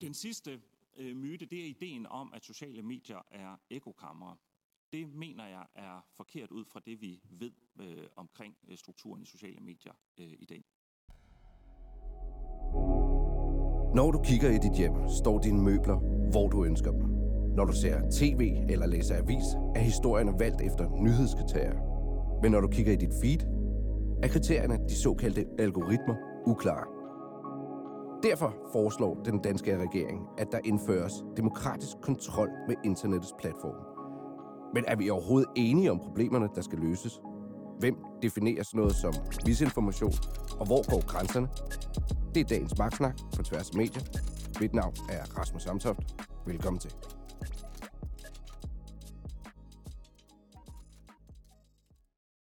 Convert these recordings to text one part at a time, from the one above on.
Den sidste øh, myte, det er ideen om, at sociale medier er ekokammer. Det mener jeg er forkert ud fra det, vi ved øh, omkring øh, strukturen i sociale medier øh, i dag. Når du kigger i dit hjem, står dine møbler, hvor du ønsker dem. Når du ser tv eller læser avis, er historierne valgt efter nyhedskriterier. Men når du kigger i dit feed, er kriterierne, de såkaldte algoritmer, uklare. Derfor foreslår den danske regering, at der indføres demokratisk kontrol med internettets platform. Men er vi overhovedet enige om problemerne, der skal løses? Hvem definerer sådan noget som misinformation, og hvor går grænserne? Det er dagens magtsnak på tværs af medier. Mit navn er Rasmus Samtoft. Velkommen til.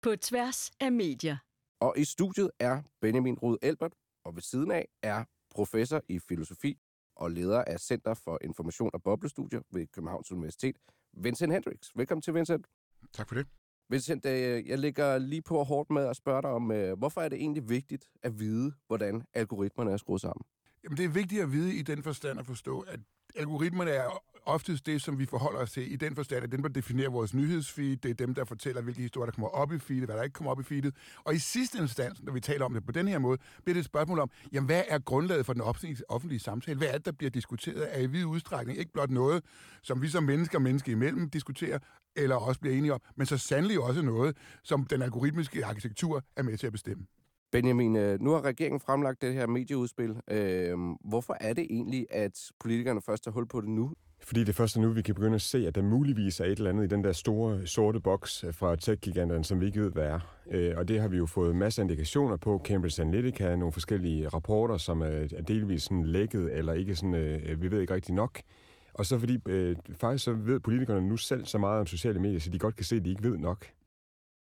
På tværs af medier. Og i studiet er Benjamin Rud Elbert, og ved siden af er professor i filosofi og leder af Center for Information og Boblestudier ved Københavns Universitet, Vincent Hendricks. Velkommen til, Vincent. Tak for det. Vincent, øh, jeg lægger lige på hårdt med at spørge dig om, øh, hvorfor er det egentlig vigtigt at vide, hvordan algoritmerne er skruet sammen? Jamen, det er vigtigt at vide i den forstand at forstå, at algoritmerne er oftest det, som vi forholder os til i den forstand, at dem, der definerer vores nyhedsfeed, det er dem, der fortæller, hvilke historier, der kommer op i feedet, hvad der ikke kommer op i feedet. Og i sidste instans, når vi taler om det på den her måde, bliver det et spørgsmål om, jamen, hvad er grundlaget for den offentlige, samtale? Hvad er det, der bliver diskuteret? Er i vid udstrækning ikke blot noget, som vi som mennesker mennesker imellem diskuterer, eller også bliver enige om, men så sandelig også noget, som den algoritmiske arkitektur er med til at bestemme. Benjamin, øh, nu har regeringen fremlagt det her medieudspil. Øh, hvorfor er det egentlig, at politikerne først har hul på det nu? Fordi det første nu, vi kan begynde at se, at der muligvis er et eller andet i den der store sorte boks fra tech-giganterne, som vi ikke ved, hvad er. Øh, og det har vi jo fået masser af indikationer på. Cambridge Analytica, nogle forskellige rapporter, som er delvis sådan lækket, eller ikke sådan, øh, vi ved ikke rigtig nok. Og så fordi, øh, faktisk så ved politikerne nu selv så meget om sociale medier, så de godt kan se, at de ikke ved nok.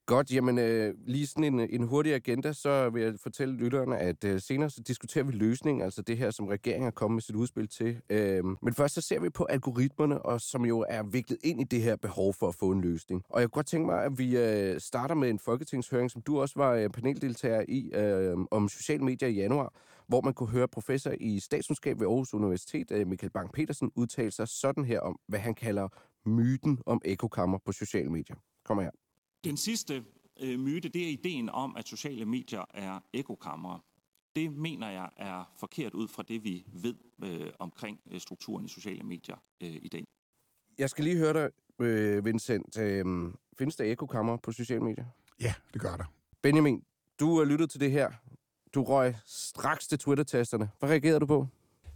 Godt, jamen øh, lige sådan en, en hurtig agenda, så vil jeg fortælle lytterne, at øh, senere så diskuterer vi løsningen, altså det her, som regeringen er kommet med sit udspil til. Øh, men først så ser vi på algoritmerne, og som jo er viklet ind i det her behov for at få en løsning. Og jeg kunne godt tænke mig, at vi øh, starter med en folketingshøring, som du også var øh, paneldeltager i, øh, om sociale medier i januar, hvor man kunne høre professor i statskundskab ved Aarhus Universitet, øh, Michael Bang-Petersen, udtale sig sådan her om, hvad han kalder myten om ekokammer på sociale medier. Kom her. Den sidste øh, myte, det er ideen om, at sociale medier er ekokammer. Det mener jeg er forkert ud fra det, vi ved øh, omkring øh, strukturen i sociale medier øh, i dag. Jeg skal lige høre dig, øh, Vincent. Øh, findes der ekokammer på sociale medier? Ja, det gør der. Benjamin, du har lyttet til det her. Du røg straks til Twitter-testerne. Hvad reagerede du på?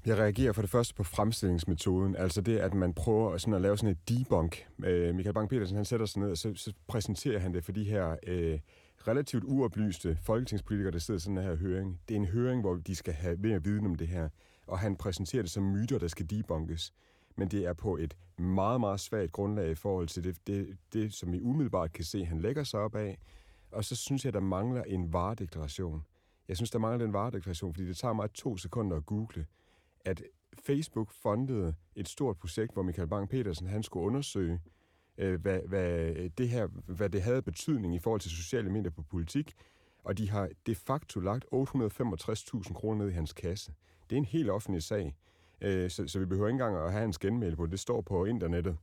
Jeg reagerer for det første på fremstillingsmetoden, altså det, at man prøver sådan at lave sådan et debunk. Øh, Michael Bang-Petersen, han sætter sig ned, og så, så præsenterer han det for de her øh, relativt uoplyste folketingspolitikere, der sidder i sådan her høring. Det er en høring, hvor de skal have mere viden om det her, og han præsenterer det som myter, der skal debunkes. Men det er på et meget, meget svagt grundlag i forhold til det, det, det som vi umiddelbart kan se, han lægger sig op af. Og så synes jeg, der mangler en varedeklaration. Jeg synes, der mangler en varedeklaration, fordi det tager mig to sekunder at google at Facebook fundede et stort projekt, hvor Michael Bang-Petersen han skulle undersøge, øh, hvad, hvad, det her, hvad det havde betydning i forhold til sociale medier på politik, og de har de facto lagt 865.000 kroner ned i hans kasse. Det er en helt offentlig sag, øh, så, så vi behøver ikke engang at have hans genmæle på det. står på internettet.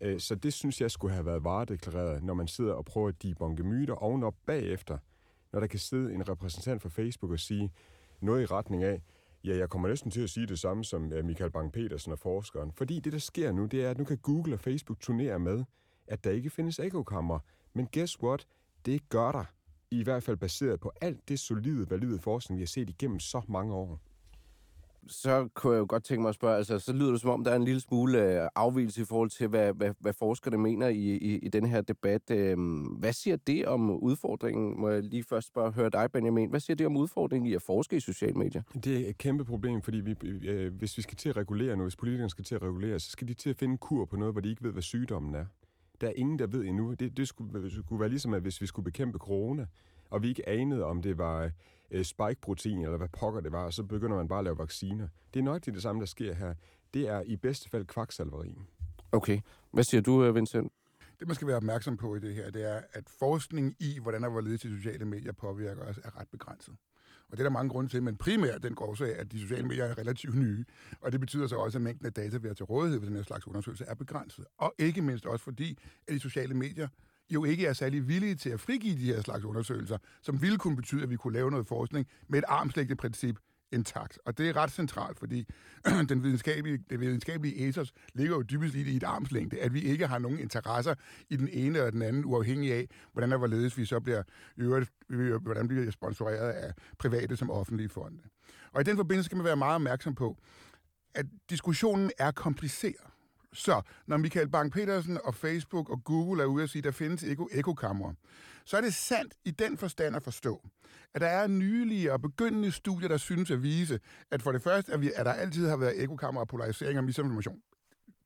Øh, så det synes jeg skulle have været varedeklareret, når man sidder og prøver at debunke myter ovenop bagefter, når der kan sidde en repræsentant for Facebook og sige noget i retning af, Ja, jeg kommer næsten til at sige det samme som øh, Michael Bang-Petersen og forskeren. Fordi det, der sker nu, det er, at nu kan Google og Facebook turnere med, at der ikke findes ekokammer. Men guess what? Det gør der. I hvert fald baseret på alt det solide, valide forskning, vi har set igennem så mange år så kunne jeg jo godt tænke mig at spørge, altså, så lyder det som om, der er en lille smule øh, afvielse i forhold til, hvad, hvad, hvad forskerne mener i, i, i den her debat. Øhm, hvad siger det om udfordringen? Må jeg lige først bare høre dig, Benjamin. Hvad siger det om udfordringen i at forske i sociale medier? Det er et kæmpe problem, fordi vi, øh, hvis vi skal til at regulere noget, hvis politikerne skal til at regulere, så skal de til at finde kur på noget, hvor de ikke ved, hvad sygdommen er. Der er ingen, der ved endnu. Det, det skulle, det skulle være ligesom, at hvis vi skulle bekæmpe corona, og vi ikke anede, om det var øh, spike-protein, eller hvad pokker det var, og så begynder man bare at lave vacciner. Det er nok det samme, der sker her. Det er i bedste fald kvaksalveri. Okay. Hvad siger du, øh, Vincent? Det, man skal være opmærksom på i det her, det er, at forskning i, hvordan der var ledet til sociale medier påvirker os, er ret begrænset. Og det er der mange grunde til, men primært den går af, at de sociale medier er relativt nye. Og det betyder så også, at mængden af data, vi har til rådighed ved den her slags undersøgelse, er begrænset. Og ikke mindst også fordi, at de sociale medier jo ikke er særlig villige til at frigive de her slags undersøgelser, som ville kunne betyde, at vi kunne lave noget forskning med et armslægteprincip intakt. Og det er ret centralt, fordi den videnskabelige, det videnskabelige ethos ligger jo dybest i et armslængde, at vi ikke har nogen interesser i den ene eller den anden, uafhængig af, hvordan der hvorledes vi så bliver øvrigt, hvordan bliver sponsoreret af private som offentlige fonde. Og i den forbindelse skal man være meget opmærksom på, at diskussionen er kompliceret. Så når Michael Bang-Petersen og Facebook og Google er ude at sige, at der findes ekokammer, så er det sandt i den forstand at forstå, at der er nylige og begyndende studier, der synes at vise, at for det første, at, vi, at der altid har været ekokammer og polarisering og misinformation.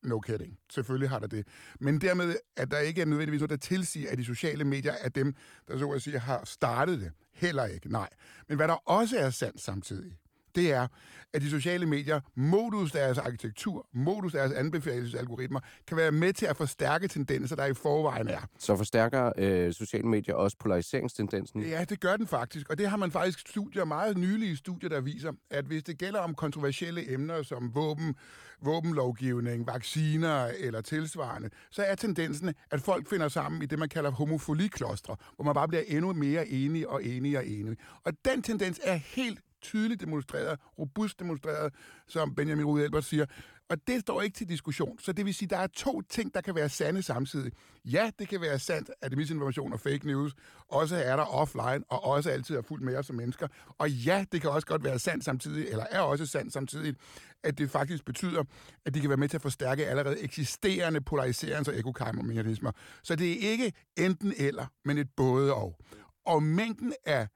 No kidding. Selvfølgelig har der det. Men dermed, at der ikke er nødvendigvis noget, der tilsiger, at de sociale medier er dem, der så at sige har startet det. Heller ikke, nej. Men hvad der også er sandt samtidig, det er, at de sociale medier, modus deres arkitektur, modus deres anbefalesalgoritmer, kan være med til at forstærke tendenser, der i forvejen er. Så forstærker øh, sociale medier også polariseringstendensen? Ja, det gør den faktisk, og det har man faktisk studier, meget nylige studier, der viser, at hvis det gælder om kontroversielle emner som våben, våbenlovgivning, vacciner eller tilsvarende, så er tendensen, at folk finder sammen i det, man kalder homofoliklostre, hvor man bare bliver endnu mere enige og enige og enige. Og den tendens er helt tydeligt demonstreret, robust demonstreret, som Benjamin Rude Elbert siger. Og det står ikke til diskussion. Så det vil sige, at der er to ting, der kan være sande samtidig. Ja, det kan være sandt, at misinformation og fake news også er der offline, og også altid er fuldt med os som mennesker. Og ja, det kan også godt være sandt samtidig, eller er også sandt samtidig, at det faktisk betyder, at de kan være med til at forstærke allerede eksisterende polariserings- og ekokammermekanismer. Så det er ikke enten eller, men et både og. Og mængden af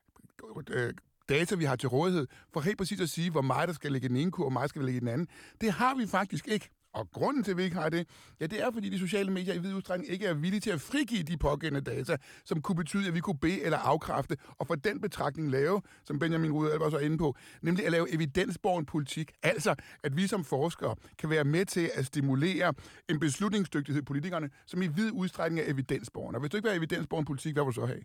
øh, data, vi har til rådighed, for helt præcis at sige, hvor meget der skal ligge i den ene kur, og hvor meget skal ligge i den anden. Det har vi faktisk ikke. Og grunden til, at vi ikke har det, ja, det er, fordi de sociale medier i vid udstrækning ikke er villige til at frigive de pågældende data, som kunne betyde, at vi kunne bede eller afkræfte, og for den betragtning lave, som Benjamin Rude var så inde på, nemlig at lave evidensborgen politik. Altså, at vi som forskere kan være med til at stimulere en beslutningsdygtighed i politikerne, som i vid udstrækning er evidensborgen. Og hvis du ikke vil have evidensborgen politik, hvad vil du så have?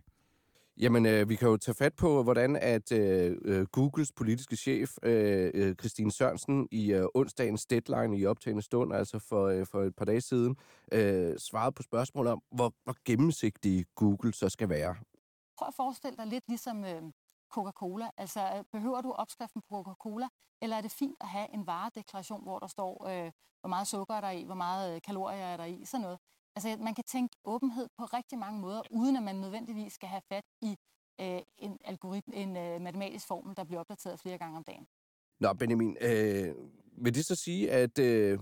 Jamen, øh, vi kan jo tage fat på, hvordan at øh, øh Googles politiske chef, øh, øh, Christine Sørensen, i øh, onsdagens deadline i optagende stund, altså for, øh, for et par dage siden, øh, svarede på spørgsmålet om, hvor, hvor gennemsigtig Google så skal være. Prøv at forestille dig lidt ligesom øh, Coca-Cola. Altså, øh, behøver du opskriften på Coca-Cola, eller er det fint at have en varedeklaration, hvor der står, øh, hvor meget sukker er der i, hvor meget kalorier er der i, sådan noget. Altså, man kan tænke åbenhed på rigtig mange måder, uden at man nødvendigvis skal have fat i øh, en algoritme, en øh, matematisk formel, der bliver opdateret flere gange om dagen. Nå, Benjamin, øh, vil det så sige, at øh,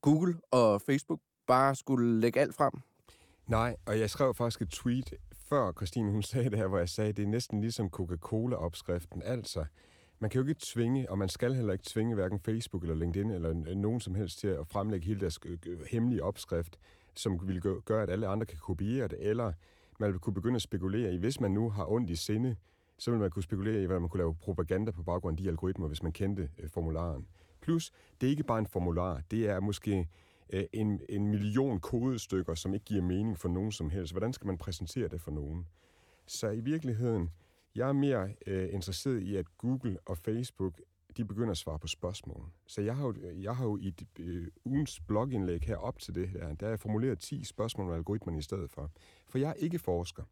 Google og Facebook bare skulle lægge alt frem? Nej, og jeg skrev faktisk et tweet før Christine hun sagde det her, hvor jeg sagde, at det er næsten ligesom Coca-Cola-opskriften. Altså, man kan jo ikke tvinge, og man skal heller ikke tvinge hverken Facebook eller LinkedIn eller nogen som helst til at fremlægge hele deres øh, øh, hemmelige opskrift som vil gøre, at alle andre kan kopiere det, eller man vil kunne begynde at spekulere i, hvis man nu har ondt i sinde, så vil man kunne spekulere i, hvordan man kunne lave propaganda på baggrund af de algoritmer, hvis man kendte øh, formularen. Plus, det er ikke bare en formular, det er måske øh, en, en million kodestykker, som ikke giver mening for nogen som helst. Hvordan skal man præsentere det for nogen? Så i virkeligheden, jeg er mere øh, interesseret i, at Google og Facebook de begynder at svare på spørgsmål. Så jeg har jo, jeg har jo i øh, ugens blogindlæg her op til det her, der har jeg formuleret 10 spørgsmål om algoritmerne i stedet for. For jeg er ikke forsker.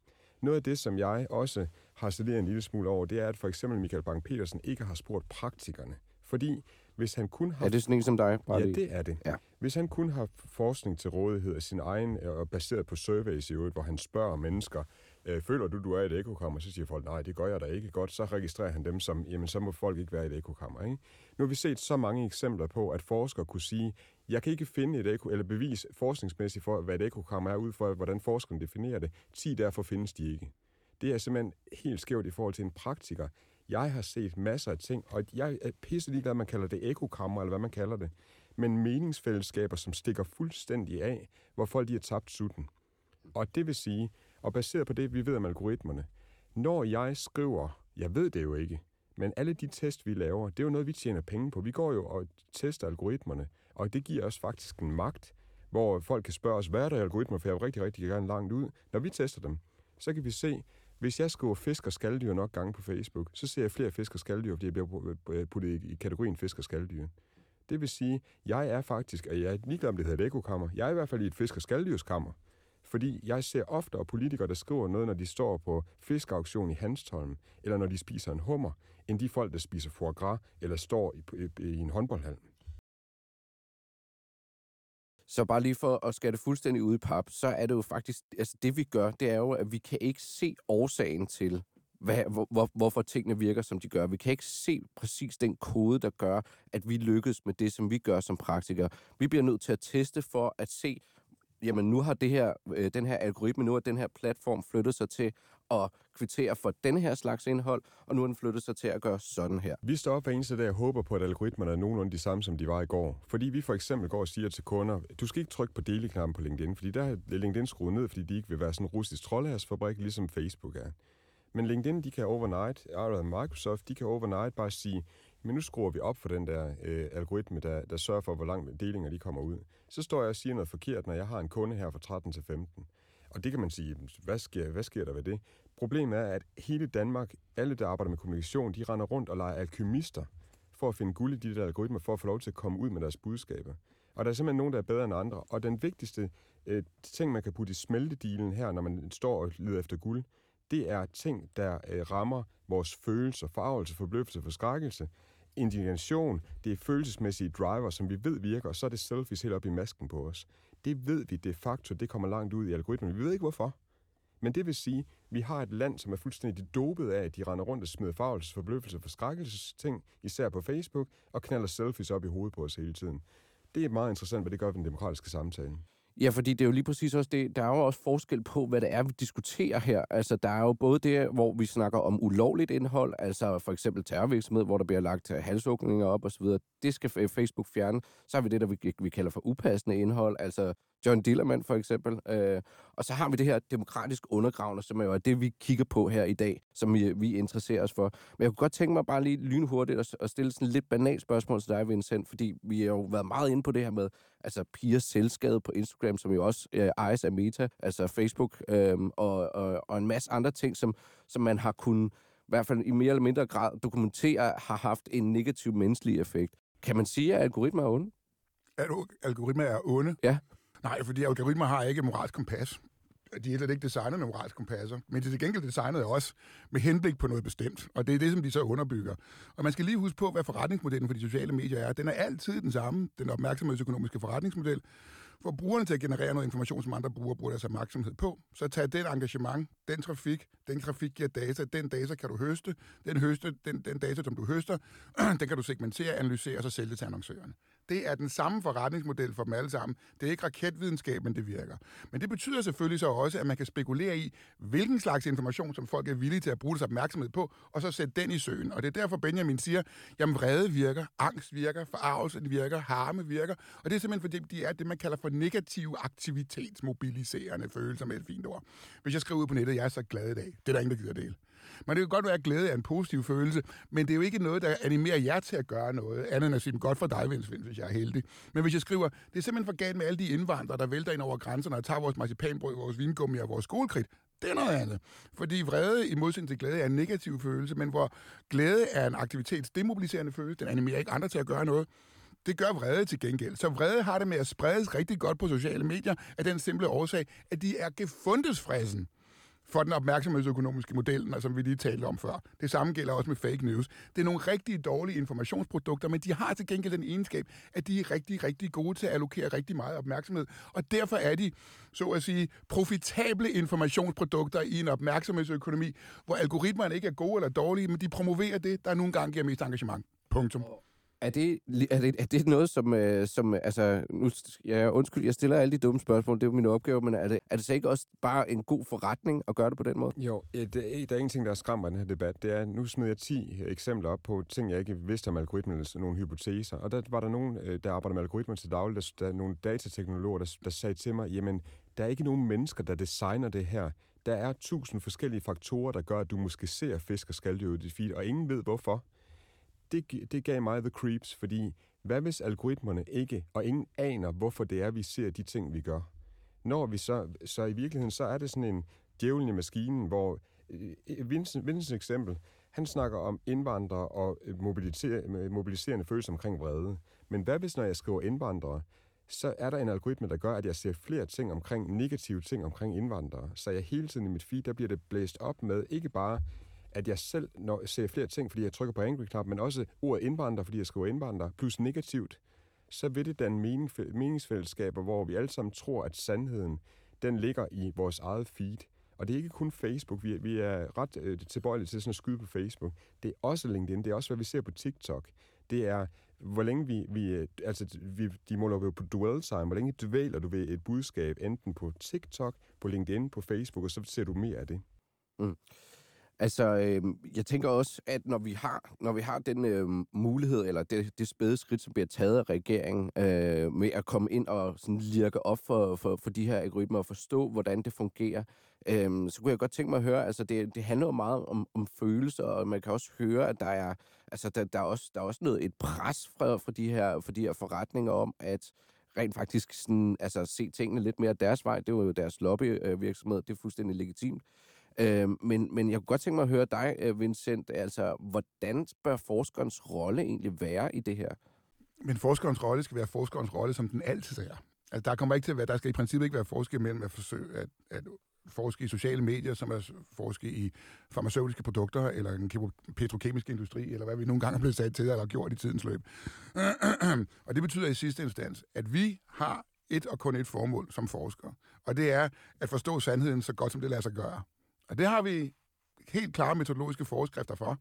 Noget af det, som jeg også har studeret en lille smule over, det er, at for eksempel Michael Bang-Petersen ikke har spurgt praktikerne. Fordi hvis han kun har... Er det sådan en som dig? Bare ja, det er det. Ja. Hvis han kun har forskning til rådighed af sin egen, og baseret på surveys i øvrigt, hvor han spørger mennesker, øh, føler du, du er i et ekokammer? Så siger folk, nej, det gør jeg da ikke. Godt, så registrerer han dem som, jamen så må folk ikke være i et ekokammer. Ikke? Nu har vi set så mange eksempler på, at forskere kunne sige, jeg kan ikke finde et eko, eller bevis forskningsmæssigt for, hvad et ekokammer er, ud for, hvordan forskerne definerer det. 10 derfor findes de ikke. Det er simpelthen helt skævt i forhold til en praktiker. Jeg har set masser af ting, og jeg er pisse ligeglad, man kalder det ekokammer, eller hvad man kalder det. Men meningsfællesskaber, som stikker fuldstændig af, hvor folk de har tabt sutten. Og det vil sige, og baseret på det, vi ved om algoritmerne, når jeg skriver, jeg ved det jo ikke, men alle de test, vi laver, det er jo noget, vi tjener penge på. Vi går jo og tester algoritmerne, og det giver os faktisk en magt, hvor folk kan spørge os, hvad er der i algoritmer, for jeg vil rigtig, rigtig gerne langt ud. Når vi tester dem, så kan vi se, Hvis jeg skriver fisk og skalddyr nok gange på Facebook, så ser jeg flere fisk og skalddyr, fordi jeg bliver øh, puttet i kategorien fisk og skalddyr. Det vil sige, jeg er faktisk, og jeg er ligeglad om det hedder et ekokammer, jeg er i hvert fald i et fisk- og skalddyrskammer. Fordi jeg ser oftere politikere, der skriver noget, når de står på fiskauktion i Hanstholm, eller når de spiser en hummer, end de folk, der spiser foie gras, eller står i, i, i en håndboldhal. Så bare lige for at skære det fuldstændig ud i pap, så er det jo faktisk, altså det vi gør, det er jo, at vi kan ikke se årsagen til, hvad, hvor, hvor, hvorfor tingene virker, som de gør. Vi kan ikke se præcis den kode, der gør, at vi lykkes med det, som vi gør som praktikere. Vi bliver nødt til at teste for at se, jamen nu har det her, øh, den her algoritme, nu har den her platform flyttet sig til at kvittere for den her slags indhold, og nu har den flyttet sig til at gøre sådan her. Vi står op hver eneste dag og håber på, at algoritmerne er nogenlunde de samme, som de var i går. Fordi vi for eksempel går og siger til kunder, du skal ikke trykke på deleknappen på LinkedIn, fordi der er LinkedIn skruet ned, fordi de ikke vil være sådan en russisk troldhærsfabrik, ligesom Facebook er. Men LinkedIn, de kan overnight, eller Microsoft, de kan overnight bare sige, men nu skruer vi op for den der øh, algoritme, der, der sørger for, hvor langt delinger de kommer ud. Så står jeg og siger noget forkert, når jeg har en kunde her fra 13 til 15. Og det kan man sige, hvad sker, hvad sker der ved det? Problemet er, at hele Danmark, alle der arbejder med kommunikation, de render rundt og leger alkymister for at finde guld i de der algoritmer, for at få lov til at komme ud med deres budskaber. Og der er simpelthen nogen, der er bedre end andre. Og den vigtigste øh, ting, man kan putte i smeltedilen her, når man står og leder efter guld, det er ting, der øh, rammer vores følelser, forarvelse, forbløffelse, forskrækkelse, indignation, det er følelsesmæssige driver, som vi ved virker, og så er det selfies helt op i masken på os. Det ved vi de facto, det kommer langt ud i algoritmen. Vi ved ikke hvorfor. Men det vil sige, at vi har et land, som er fuldstændig dopet af, at de render rundt og smider farvelses, forbløffelse, forskrækkelsesting, især på Facebook, og knaller selfies op i hovedet på os hele tiden. Det er meget interessant, hvad det gør ved den demokratiske samtale. Ja, fordi det er jo lige præcis også det, der er jo også forskel på, hvad det er, vi diskuterer her. Altså, der er jo både det, hvor vi snakker om ulovligt indhold, altså for eksempel terrorvirksomhed, hvor der bliver lagt øh, halsåkninger op osv. Det skal Facebook fjerne. Så har vi det, der vi, vi kalder for upassende indhold, altså John Dillermand for eksempel. Øh, og så har vi det her demokratisk undergravende, som er jo det, vi kigger på her i dag, som vi, vi interesserer os for. Men jeg kunne godt tænke mig bare lige lynhurtigt at, at stille sådan lidt banalt spørgsmål til dig, Vincent, fordi vi har jo været meget inde på det her med altså pigers selvskade på Instagram, som jo også øh, ejes af Meta, altså Facebook, øh, og, og, og en masse andre ting, som, som man har kunnet i hvert fald i mere eller mindre grad dokumentere, har haft en negativ menneskelig effekt. Kan man sige, at algoritmer er onde? At algoritmer er onde? Ja. Nej, fordi algoritmer har ikke moralsk kompas. De er slet ikke designet med moralsk kompasser, men de er til gengæld designet også med henblik på noget bestemt, og det er det, som de så underbygger. Og man skal lige huske på, hvad forretningsmodellen for de sociale medier er. Den er altid den samme, den opmærksomhedsøkonomiske forretningsmodel. For brugerne til at generere noget information, som andre brugere bruger deres opmærksomhed på, så tag den engagement, den trafik, den trafik giver data, den data kan du høste, den, høste, den, den data, som du høster, den kan du segmentere, analysere og så sælge til annoncørerne. Det er den samme forretningsmodel for dem alle sammen. Det er ikke raketvidenskab, men det virker. Men det betyder selvfølgelig så også, at man kan spekulere i, hvilken slags information, som folk er villige til at bruge deres opmærksomhed på, og så sætte den i søen. Og det er derfor, Benjamin siger, jamen vrede virker, angst virker, forarvelse virker, harme virker. Og det er simpelthen fordi, de er det, man kalder for negative aktivitetsmobiliserende følelser med et fint ord. Hvis jeg skriver ud på nettet, jeg er så glad i dag, det er der ingen, der gider dele. Men det kan godt være, at glæde er en positiv følelse, men det er jo ikke noget, der animerer jer til at gøre noget, andet end at sige, godt for dig, Vincent, hvis jeg er heldig. Men hvis jeg skriver, det er simpelthen for galt med alle de indvandrere, der vælter ind over grænserne og tager vores marcipanbrød, vores vingummi og vores skolekridt, det er noget andet. Fordi vrede i modsætning til glæde er en negativ følelse, men hvor glæde er en aktivitetsdemobiliserende følelse, den animerer ikke andre til at gøre noget, det gør vrede til gengæld. Så vrede har det med at spredes rigtig godt på sociale medier af den simple årsag, at de er gefundesfræsen for den opmærksomhedsøkonomiske model, altså, som vi lige talte om før. Det samme gælder også med fake news. Det er nogle rigtig dårlige informationsprodukter, men de har til gengæld den egenskab, at de er rigtig, rigtig gode til at allokere rigtig meget opmærksomhed. Og derfor er de, så at sige, profitable informationsprodukter i en opmærksomhedsøkonomi, hvor algoritmerne ikke er gode eller dårlige, men de promoverer det, der nogle gange giver mest engagement. Punktum. Er det, er det, er det noget, som, øh, som altså, nu, ja, undskyld, jeg stiller alle de dumme spørgsmål, det er jo min opgave, men er det, er det så ikke også bare en god forretning at gøre det på den måde? Jo, det, der er en ting, der skræmmer den her debat, det er, nu smider jeg 10 eksempler op på ting, jeg ikke vidste om algoritmen, eller nogle hypoteser, og der var der nogen, øh, der arbejder med algoritmer til daglig, der, der er nogle datateknologer, der, der sagde til mig, jamen, der er ikke nogen mennesker, der designer det her. Der er tusind forskellige faktorer, der gør, at du måske ser fisk og skaldyr i dit feed, og ingen ved hvorfor det, det gav mig the creeps, fordi hvad hvis algoritmerne ikke, og ingen aner, hvorfor det er, vi ser de ting, vi gør? Når vi så, så i virkeligheden, så er det sådan en djævlen i maskinen, hvor øh, øh Vincent, Vincents eksempel, han snakker om indvandrere og øh, øh, mobiliserende følelser omkring vrede. Men hvad hvis, når jeg skriver indvandrere, så er der en algoritme, der gør, at jeg ser flere ting omkring negative ting omkring indvandrere. Så jeg hele tiden i mit feed, der bliver det blæst op med ikke bare, at jeg selv når, ser flere ting, fordi jeg trykker på angry-knap, men også ordet indvandrer, fordi jeg skriver indvandrer, plus negativt, så vil det danne mening, meningsfællesskaber, hvor vi alle sammen tror, at sandheden, den ligger i vores eget feed. Og det er ikke kun Facebook. Vi er, vi er ret øh, tilbøjelige til sådan at skyde på Facebook. Det er også LinkedIn. Det er også, hvad vi ser på TikTok. Det er hvor længe vi, vi øh, altså vi, de måler jo på dwell time, hvor længe dvæler du ved et budskab, enten på TikTok, på LinkedIn, på Facebook, og så ser du mere af det. Mm. Altså, øh, jeg tænker også, at når vi har, når vi har den øh, mulighed, eller det, det spæde skridt, som bliver taget af regeringen, øh, med at komme ind og sådan lirke op for, for, for de her algoritmer og forstå, hvordan det fungerer, øh, så kunne jeg godt tænke mig at høre, altså det, det handler jo meget om, om følelser, og man kan også høre, at der er, altså der, der er, også, der er også noget, et pres fra, fra, de her, fra de her forretninger om, at rent faktisk sådan, altså, se tingene lidt mere deres vej. Det er jo deres lobbyvirksomhed, det er fuldstændig legitimt. Øh, men, men jeg kunne godt tænke mig at høre dig, øh, Vincent, altså, hvordan bør forskerens rolle egentlig være i det her? Men forskerens rolle skal være forskerens rolle, som den altid er. Altså, der kommer ikke til at være, der skal i princippet ikke være forskel mellem at forsøge at, at forske i sociale medier, som er forske i farmaceutiske produkter, eller en petrokemisk industri, eller hvad vi nogle gange er blevet sat til, eller gjort i tidens løb. og det betyder i sidste instans, at vi har et og kun et formål som forskere, og det er at forstå sandheden så godt, som det lader sig gøre. Og det har vi helt klare metodologiske forskrifter for.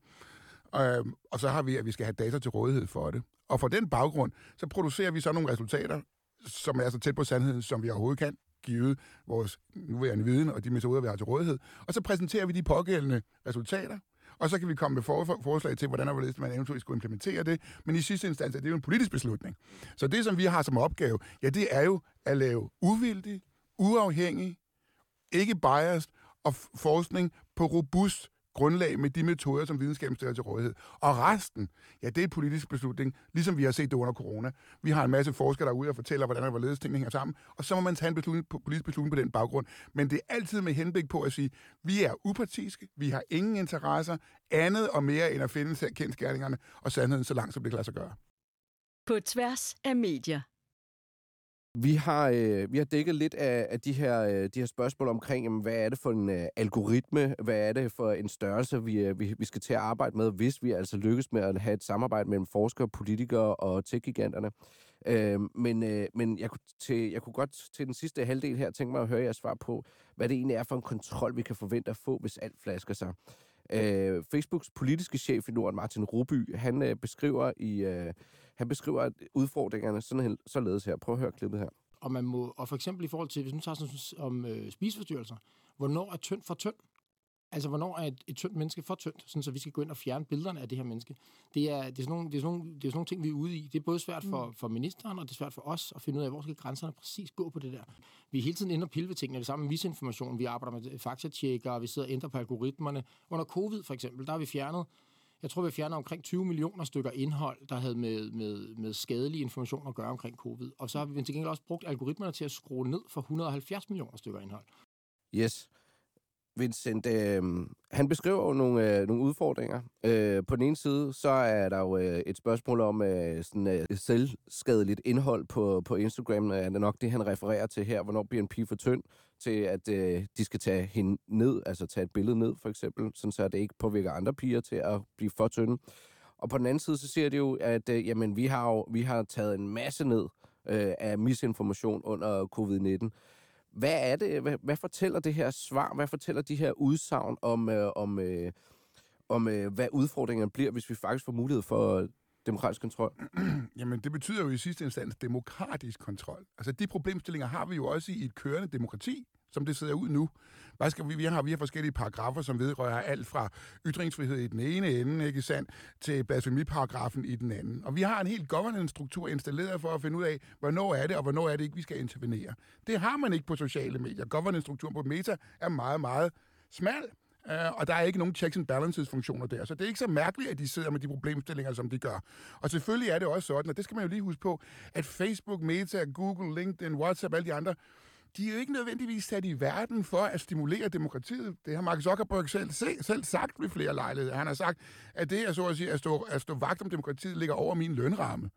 Øhm, og så har vi, at vi skal have data til rådighed for det. Og for den baggrund, så producerer vi så nogle resultater, som er så tæt på sandheden, som vi overhovedet kan, givet vores nuværende viden og de metoder, vi har til rådighed. Og så præsenterer vi de pågældende resultater, og så kan vi komme med for, forslag til, hvordan man eventuelt skulle implementere det. Men i sidste instans er det jo en politisk beslutning. Så det, som vi har som opgave, ja, det er jo at lave uvildig, uafhængig, ikke biased og forskning på robust grundlag med de metoder, som videnskaben stiller til rådighed. Og resten, ja, det er politisk beslutning, ligesom vi har set det under corona. Vi har en masse forskere derude og fortæller, hvordan og hvorledes tingene hænger sammen, og så må man tage en beslutning, politisk beslutning på den baggrund. Men det er altid med henblik på at sige, vi er upartiske, vi har ingen interesser, andet og mere end at finde kendskærningerne og sandheden så langt, som det kan lade sig gøre. På tværs af medier. Vi har, øh, vi har dækket lidt af, af de, her, øh, de her spørgsmål omkring, jamen, hvad er det for en øh, algoritme, hvad er det for en størrelse, vi, øh, vi, vi skal til at arbejde med, hvis vi altså lykkes med at have et samarbejde mellem forskere, politikere og tech-giganterne. Øh, men øh, men jeg, kunne til, jeg kunne godt til den sidste halvdel her tænke mig at høre jeres svar på, hvad det egentlig er for en kontrol, vi kan forvente at få, hvis alt flasker sig. Øh, Facebooks politiske chef i Norden, Martin Ruby, han øh, beskriver i... Øh, han beskriver udfordringerne sådan, således her. Prøv at høre klippet her. Og, man må, og for eksempel i forhold til, hvis nu tager sådan om øh, spiseforstyrrelser, hvornår er tynd for tynd? Altså, hvornår er et, et tyndt menneske for tyndt, sådan så vi skal gå ind og fjerne billederne af det her menneske? Det er, det er, sådan, nogle, det er, sådan, nogle, det er sådan nogle ting, vi er ude i. Det er både svært for, mm. for ministeren, og det er svært for os at finde ud af, hvor skal grænserne præcis gå på det der. Vi er hele tiden inde og pille ved tingene. Det samme med misinformation. Vi arbejder med faktatjekker, vi sidder og ændrer på algoritmerne. Under covid for eksempel, der har vi fjernet jeg tror, vi fjerner omkring 20 millioner stykker indhold, der havde med, med, med skadelig information at gøre omkring covid. Og så har vi til gengæld også brugt algoritmerne til at skrue ned for 170 millioner stykker indhold. Yes. Vincent, øh, han beskriver jo nogle, øh, nogle udfordringer. Øh, på den ene side, så er der jo øh, et spørgsmål om øh, sådan, øh, selvskadeligt indhold på, på Instagram. Er det nok det, han refererer til her? Hvornår bliver en pige for tynd til, at øh, de skal tage hende ned, altså tage et billede ned, for eksempel, sådan så det ikke påvirker andre piger til at blive for tynde. Og på den anden side, så siger det jo, at øh, jamen, vi, har jo, vi har taget en masse ned øh, af misinformation under covid-19. Hvad er det? Hvad, hvad fortæller det her svar? Hvad fortæller de her udsagn om, øh, om, øh, om øh, hvad udfordringerne bliver, hvis vi faktisk får mulighed for at demokratisk kontrol? Jamen, det betyder jo i sidste instans demokratisk kontrol. Altså, de problemstillinger har vi jo også i et kørende demokrati som det ser ud nu. Hvad skal vi, vi, har, vi har forskellige paragrafer, som vedrører alt fra ytringsfrihed i den ene ende, ikke sandt, til blasfemiparagrafen i den anden. Og vi har en helt governance-struktur installeret for at finde ud af, hvornår er det, og hvornår er det ikke, vi skal intervenere. Det har man ikke på sociale medier. Governance-strukturen på Meta er meget, meget smal. Uh, og der er ikke nogen checks and balances funktioner der. Så det er ikke så mærkeligt, at de sidder med de problemstillinger, som de gør. Og selvfølgelig er det også sådan, og det skal man jo lige huske på, at Facebook, Meta, Google, LinkedIn, WhatsApp, alle de andre, de er jo ikke nødvendigvis sat i verden for at stimulere demokratiet. Det har Mark Zuckerberg selv, selv sagt ved flere lejligheder. Han har sagt, at det er så at, sige, at, stå, at stå vagt om demokratiet ligger over min lønramme.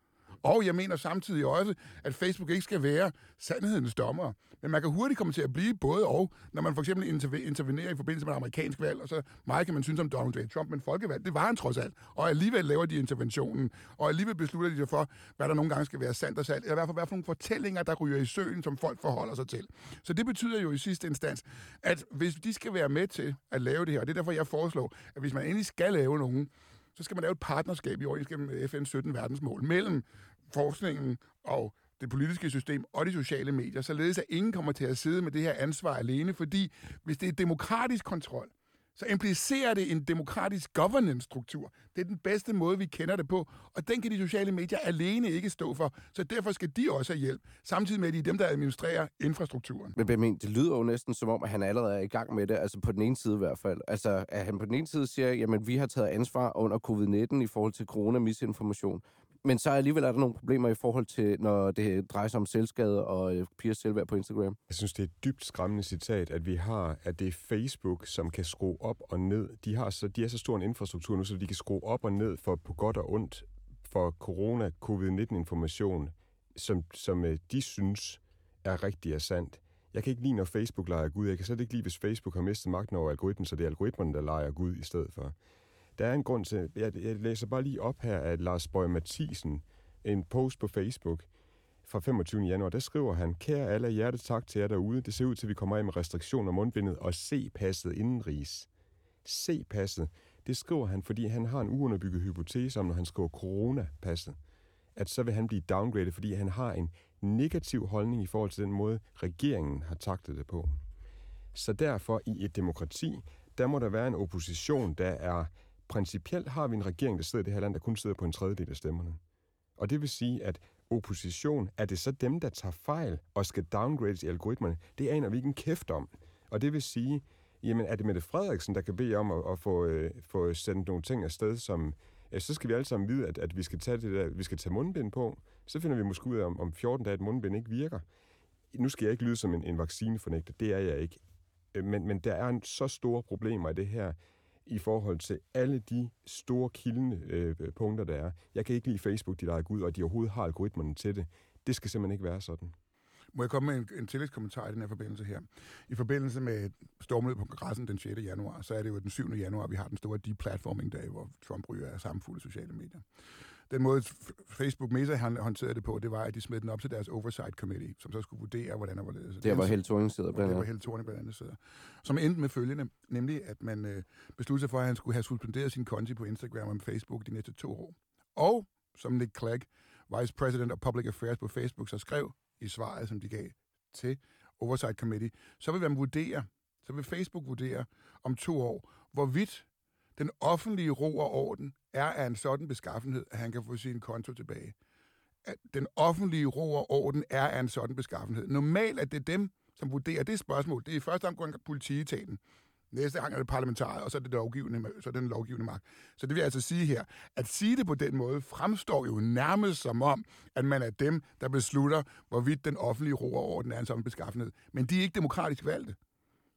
Og jeg mener samtidig også, at Facebook ikke skal være sandhedens dommer. Men man kan hurtigt komme til at blive både og, når man for eksempel intervenerer i forbindelse med et amerikansk valg, og så meget kan man synes om Donald J. Trump, men folkevalg, det var han trods alt. Og alligevel laver de interventionen, og alligevel beslutter de sig for, hvad der nogle gange skal være sandt og sandt, eller i hvert fald hvad for nogle fortællinger, der ryger i søen, som folk forholder sig til. Så det betyder jo i sidste instans, at hvis de skal være med til at lave det her, og det er derfor, jeg foreslår, at hvis man endelig skal lave nogen, så skal man lave et partnerskab i overensstemmelse med FN's 17 verdensmål mellem forskningen og det politiske system og de sociale medier, således at ingen kommer til at sidde med det her ansvar alene, fordi hvis det er demokratisk kontrol, så implicerer det en demokratisk governance-struktur. Det er den bedste måde, vi kender det på, og den kan de sociale medier alene ikke stå for, så derfor skal de også have hjælp, samtidig med, at de er dem, der administrerer infrastrukturen. Men Benjamin, det lyder jo næsten som om, at han allerede er i gang med det, altså på den ene side i hvert fald. Altså, at han på den ene side siger, jamen vi har taget ansvar under covid-19 i forhold til corona-misinformation, men så alligevel er der nogle problemer i forhold til, når det drejer sig om selvskade og øh, pigers selvværd på Instagram. Jeg synes, det er et dybt skræmmende citat, at vi har, at det er Facebook, som kan skrue op og ned. De, har så, de er så stor en infrastruktur nu, så de kan skrue op og ned for på godt og ondt for corona, covid-19-information, som, som øh, de synes er rigtigt og sandt. Jeg kan ikke lide, når Facebook leger Gud. Jeg kan slet ikke lide, hvis Facebook har mistet magten over algoritmen, så det er algoritmen, der leger Gud i stedet for. Der er en grund til, jeg, jeg læser bare lige op her at Lars Bøge Mathisen, en post på Facebook fra 25. januar, der skriver han, Kære alle, hjertet tak til jer derude. Det ser ud til, at vi kommer af med restriktioner om mundbindet og se passet indenrigs. Se passet. Det skriver han, fordi han har en uunderbygget hypotese om, når han skriver coronapasset, at så vil han blive downgraded, fordi han har en negativ holdning i forhold til den måde, regeringen har taktet det på. Så derfor i et demokrati, der må der være en opposition, der er principielt har vi en regering, der sidder i det her land, der kun sidder på en tredjedel af stemmerne. Og det vil sige, at opposition, er det så dem, der tager fejl og skal downgrades i algoritmerne? Det aner vi ikke en kæft om. Og det vil sige, jamen er det Mette Frederiksen, der kan bede om at, at få, øh, få sendt nogle ting afsted, som så skal vi alle sammen vide, at, at vi skal tage det der, vi skal tage mundbind på. Så finder vi måske ud af, om, om 14 dage, at mundbind ikke virker. Nu skal jeg ikke lyde som en, en vaccinefornægter, det er jeg ikke. Øh, men, men der er en så store problemer i det her, i forhold til alle de store kildende øh, punkter, der er. Jeg kan ikke lide Facebook, de der er ud, og de overhovedet har algoritmerne til det. Det skal simpelthen ikke være sådan. Må jeg komme med en, en tillægskommentar i den her forbindelse her? I forbindelse med stormløbet på kongressen den 6. januar, så er det jo den 7. januar, vi har den store deplatforming-dag, hvor Trump ryger af samfulde sociale medier den måde Facebook Meta håndterede det på, det var, at de smed den op til deres Oversight Committee, som så skulle vurdere, hvordan og hvorledes. Det var helt Thorning sidder blandt andet. Det var helt Thorning blandt andet sidder. Som endte med følgende, nemlig at man øh, besluttede sig for, at han skulle have suspenderet sin konti på Instagram og Facebook de næste to år. Og, som Nick Clegg, Vice President of Public Affairs på Facebook, så skrev i svaret, som de gav til Oversight Committee, så vil man vurdere, så vil Facebook vurdere om to år, hvorvidt den offentlige ro og orden er af en sådan beskaffenhed, at han kan få sin konto tilbage. At den offentlige ro og orden er af en sådan beskaffenhed. Normalt er det dem, som vurderer det spørgsmål. Det er i første omgang politietaten. Næste gang er det parlamentaret, og så er det lovgivende, så er det den lovgivende magt. Så det vil jeg altså sige her, at sige det på den måde fremstår jo nærmest som om, at man er dem, der beslutter, hvorvidt den offentlige ro og orden er en sådan beskaffenhed. Men de er ikke demokratisk valgte.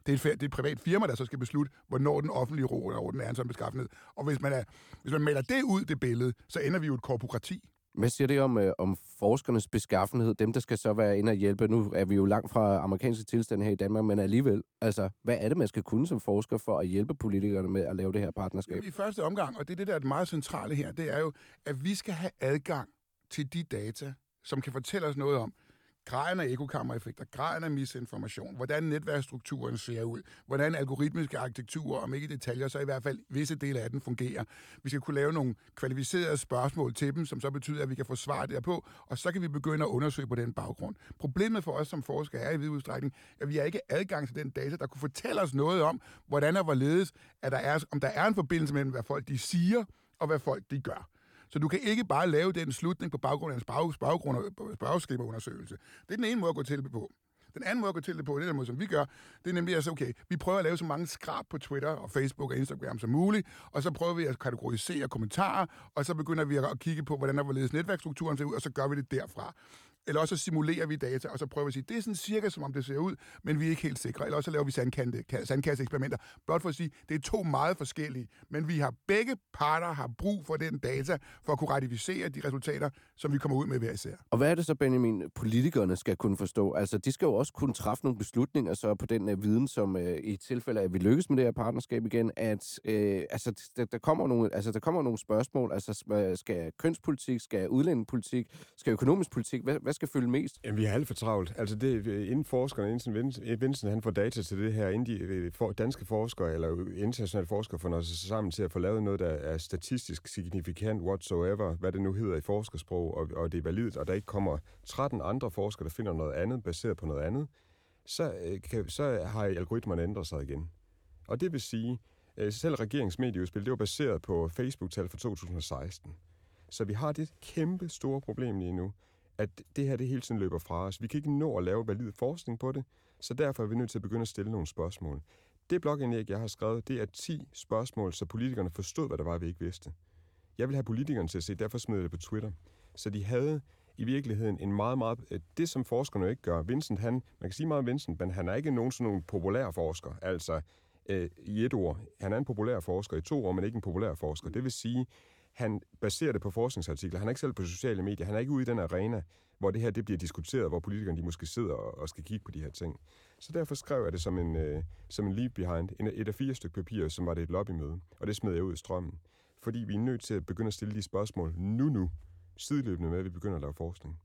Det er, et, det er et privat firma, der så skal beslutte, hvornår den offentlige ro og orden er en sådan beskaffenhed. Og hvis man, er, hvis man maler det ud, det billede, så ender vi jo et korporati. Hvad siger det om, øh, om forskernes beskaffenhed? Dem, der skal så være inde og hjælpe. Nu er vi jo langt fra amerikanske tilstande her i Danmark, men alligevel. Altså, hvad er det, man skal kunne som forsker for at hjælpe politikerne med at lave det her partnerskab? I første omgang, og det er det, der er det meget centrale her, det er jo, at vi skal have adgang til de data, som kan fortælle os noget om, graden af ekokammereffekter, graden af misinformation, hvordan netværksstrukturen ser ud, hvordan algoritmiske arkitekturer, om ikke i detaljer, så i hvert fald visse dele af den fungerer. Vi skal kunne lave nogle kvalificerede spørgsmål til dem, som så betyder, at vi kan få svar derpå, og så kan vi begynde at undersøge på den baggrund. Problemet for os som forskere er i vid udstrækning, at vi har ikke adgang til den data, der kunne fortælle os noget om, hvordan og hvorledes, at der er, om der er en forbindelse mellem, hvad folk de siger, og hvad folk de gør. Så du kan ikke bare lave den slutning på baggrund af en spørgeskemaundersøgelse. Det er den ene måde at gå til det på. Den anden måde at gå til det på, det er den måde, som vi gør, det er nemlig altså, okay, vi prøver at lave så mange skrab på Twitter og Facebook og Instagram som muligt, og så prøver vi at kategorisere kommentarer, og så begynder vi at kigge på, hvordan der hvorledes netværksstrukturen ser ud, og så gør vi det derfra eller også simulerer vi data, og så prøver vi at sige, det er sådan cirka, som om det ser ud, men vi er ikke helt sikre. Eller også så laver vi sandkasse-eksperimenter. Blot for at sige, det er to meget forskellige, men vi har begge parter har brug for den data, for at kunne ratificere de resultater, som vi kommer ud med hver især. Og hvad er det så, Benjamin, politikerne skal kunne forstå? Altså, de skal jo også kunne træffe nogle beslutninger så på den uh, viden, som uh, i tilfælde af, at vi lykkes med det her partnerskab igen, at uh, altså, der, der, kommer nogle, altså, der kommer nogle spørgsmål. Altså, skal kønspolitik, skal udlændingepolitik, skal økonomisk politik, hvad, hvad skal følge mest? Jamen, vi har alt for travlt. Altså, det, øh, inden forskerne, inden Vincent, han får data til det her, inden de øh, for, danske forskere eller internationale forskere får sig sammen til at få lavet noget, der er statistisk signifikant whatsoever, hvad det nu hedder i forskersprog, og, og det er validt, og der ikke kommer 13 andre forskere, der finder noget andet, baseret på noget andet, så, øh, kan, så har algoritmerne ændret sig igen. Og det vil sige, øh, selv regeringsmedieudspil, det var baseret på Facebook-tal fra 2016. Så vi har det kæmpe store problem lige nu, at det her det hele tiden løber fra os. Vi kan ikke nå at lave valid forskning på det, så derfor er vi nødt til at begynde at stille nogle spørgsmål. Det blogindlæg, jeg har skrevet, det er 10 spørgsmål, så politikerne forstod, hvad der var, vi ikke vidste. Jeg vil have politikerne til at se, derfor smed jeg det på Twitter. Så de havde i virkeligheden en meget, meget... Øh, det, som forskerne ikke gør. Vincent, han... Man kan sige meget om Vincent, men han er ikke nogen sådan nogle populær forsker. Altså, øh, i et ord. Han er en populær forsker i to år, men ikke en populær forsker. Det vil sige, han baserer det på forskningsartikler. Han er ikke selv på sociale medier. Han er ikke ude i den arena, hvor det her det bliver diskuteret, hvor politikerne de måske sidder og, og skal kigge på de her ting. Så derfor skrev jeg det som en, øh, som en leave behind, en, et af fire stykker papir, som var det et lobbymøde, og det smed jeg ud i strømmen. Fordi vi er nødt til at begynde at stille de spørgsmål nu nu, sideløbende med, at vi begynder at lave forskning.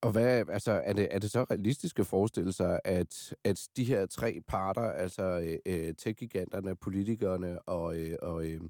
Og hvad, altså, er, det, er det så realistisk at forestille sig, at, at de her tre parter, altså øh, øh tech politikerne og, øh, og, øh,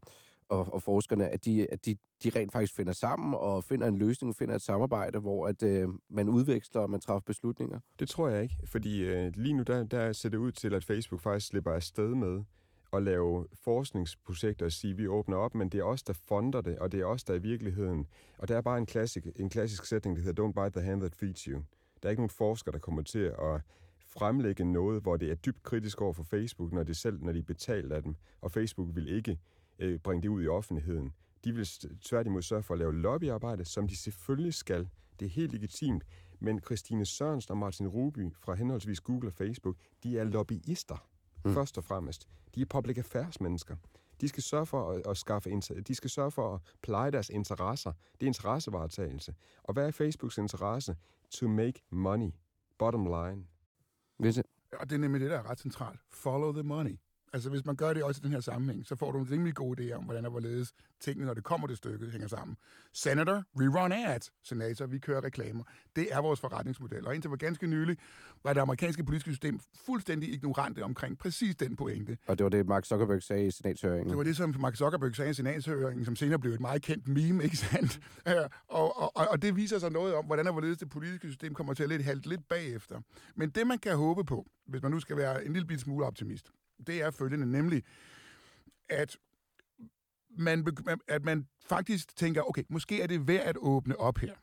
og, og forskerne, at, de, at de, de rent faktisk finder sammen og finder en løsning, finder et samarbejde, hvor at, øh, man udveksler og man træffer beslutninger? Det tror jeg ikke, fordi øh, lige nu der, der ser det ud til, at Facebook faktisk slipper afsted med at lave forskningsprojekter og sige, at vi åbner op, men det er os, der fonder det, og det er os, der i virkeligheden... Og der er bare en klassisk, en klassisk sætning, der hedder, don't bite the hand that feeds you. Der er ikke nogen forsker, der kommer til at fremlægge noget, hvor det er dybt kritisk over for Facebook, når, det selv, når de betalt af dem, og Facebook vil ikke øh, bringe det ud i offentligheden. De vil tværtimod sørge for at lave lobbyarbejde, som de selvfølgelig skal. Det er helt legitimt. Men Christine Sørensen og Martin Ruby fra henholdsvis Google og Facebook, de er lobbyister, mm. først og fremmest. De er public affairs mennesker. De skal sørge for at, at skaffe, de skal sørge for at pleje deres interesser. Det er interessevaretagelse. Og hvad er Facebooks interesse? To make money. Bottom line. Hvis Og det er nemlig det, der er ret centralt. Follow the money. Altså, hvis man gør det også i den her sammenhæng, så får du en rimelig god idé om, hvordan og hvorledes tingene, når det kommer til stykket, hænger sammen. Senator, rerun ads. Senator, vi kører reklamer. Det er vores forretningsmodel. Og indtil for ganske nylig var det amerikanske politiske system fuldstændig ignorante omkring præcis den pointe. Og det var det, Mark Zuckerberg sagde i senatshøringen. Det var det, som Mark Zuckerberg sagde i senatshøringen, som senere blev et meget kendt meme, ikke sandt? og, og, og, og det viser sig noget om, hvordan og hvorledes det politiske system kommer til at lidt halte lidt bagefter. Men det, man kan håbe på, hvis man nu skal være en lille smule optimist, det er følgende, nemlig at man, at man faktisk tænker, okay, måske er det værd at åbne op her.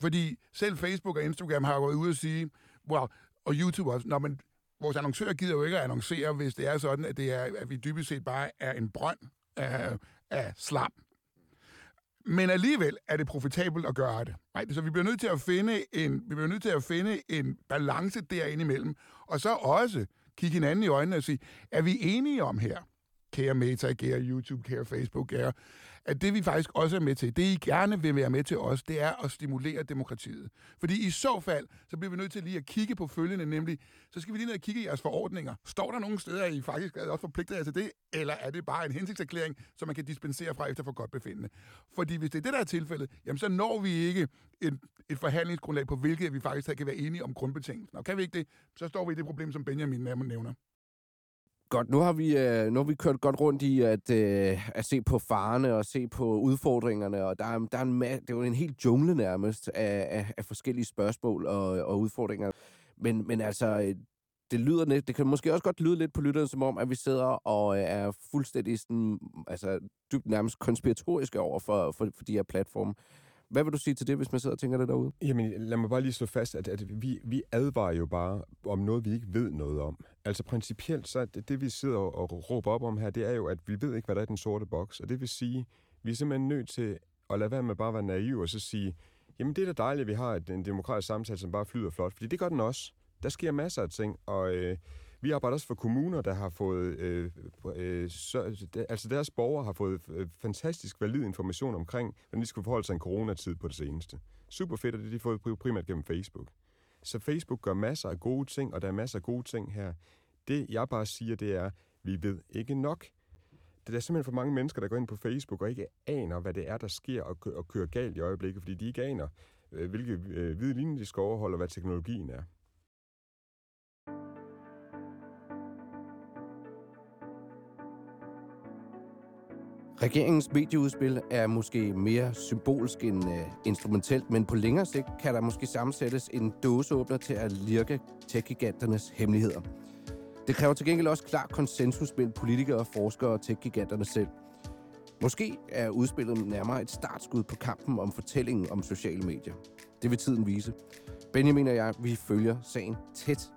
Fordi selv Facebook og Instagram har gået ud og sige, wow, og YouTube også, når man, vores annoncører gider jo ikke at annoncere, hvis det er sådan, at, det er, at vi dybest set bare er en brønd af, af slam. Men alligevel er det profitabelt at gøre det. Right? Så vi bliver nødt til at finde en, vi bliver nødt til at finde en balance derinde imellem. Og så også kigge hinanden i øjnene og sige, er vi enige om her, kære Meta, kære YouTube, kære Facebook, kære, at det vi faktisk også er med til, det I gerne vil være med til os, det er at stimulere demokratiet. Fordi i så fald, så bliver vi nødt til lige at kigge på følgende, nemlig, så skal vi lige ned og kigge i jeres forordninger. Står der nogle steder, at I faktisk er også forpligtet jer til det, eller er det bare en hensigtserklæring, som man kan dispensere fra efter for godt befindende? Fordi hvis det er det, der er tilfældet, jamen så når vi ikke et, et forhandlingsgrundlag, på hvilket vi faktisk kan være enige om grundbetingelsen. Og kan vi ikke det, så står vi i det problem, som Benjamin nævner. Godt, nu har vi, øh, nu har vi kørt godt rundt i at, øh, at se på farerne og se på udfordringerne, og der er, der er en, det er jo en helt jungle nærmest af, af, af forskellige spørgsmål og, og udfordringer. Men, men altså, øh, det lyder det kan måske også godt lyde lidt på lytteren, som om, at vi sidder og øh, er fuldstændig sådan, altså, dybt nærmest konspiratoriske over for, for, for de her platforme. Hvad vil du sige til det, hvis man sidder og tænker det derude? Jamen, lad mig bare lige slå fast, at, at vi, vi advarer jo bare om noget, vi ikke ved noget om. Altså principielt, så det, det vi sidder og, og råber op om her, det er jo, at vi ved ikke, hvad der er i den sorte boks. Og det vil sige, vi er simpelthen nødt til at lade være med bare at være naive og så sige, Jamen, det er da dejligt, at vi har en demokratisk samtale, som bare flyder flot, fordi det gør den også. Der sker masser af ting, og øh, vi arbejder også for kommuner, der har fået, øh, øh, så, altså, altså deres borgere har fået øh, fantastisk valid information omkring, hvordan de skulle forholde sig en coronatid på det seneste. Super fedt, og det de har fået primært gennem Facebook. Så Facebook gør masser af gode ting, og der er masser af gode ting her. Det, jeg bare siger, det er, vi ved ikke nok. Det er simpelthen for mange mennesker, der går ind på Facebook og ikke aner, hvad det er, der sker og, kø- og kører galt i øjeblikket, fordi de ikke aner, øh, hvilke øh, hvide linjer de skal overholde, og hvad teknologien er. Regeringens medieudspil er måske mere symbolsk end øh, instrumentelt, men på længere sigt kan der måske sammensættes en dåseåbner til at lirke tech-giganternes hemmeligheder. Det kræver til gengæld også klar konsensus mellem politikere, forskere og tech-giganterne selv. Måske er udspillet nærmere et startskud på kampen om fortællingen om sociale medier. Det vil tiden vise. Benjamin og jeg, vi følger sagen tæt.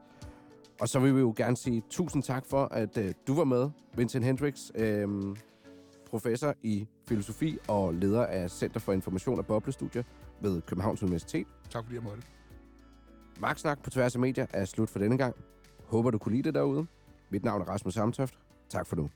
Og så vil vi jo gerne sige tusind tak for, at øh, du var med, Vincent Hendricks. Øh, professor i filosofi og leder af Center for Information og Boblestudier ved Københavns Universitet. Tak fordi jeg måtte. Magtsnak på tværs af medier er slut for denne gang. Håber du kunne lide det derude. Mit navn er Rasmus Samtoft. Tak for nu.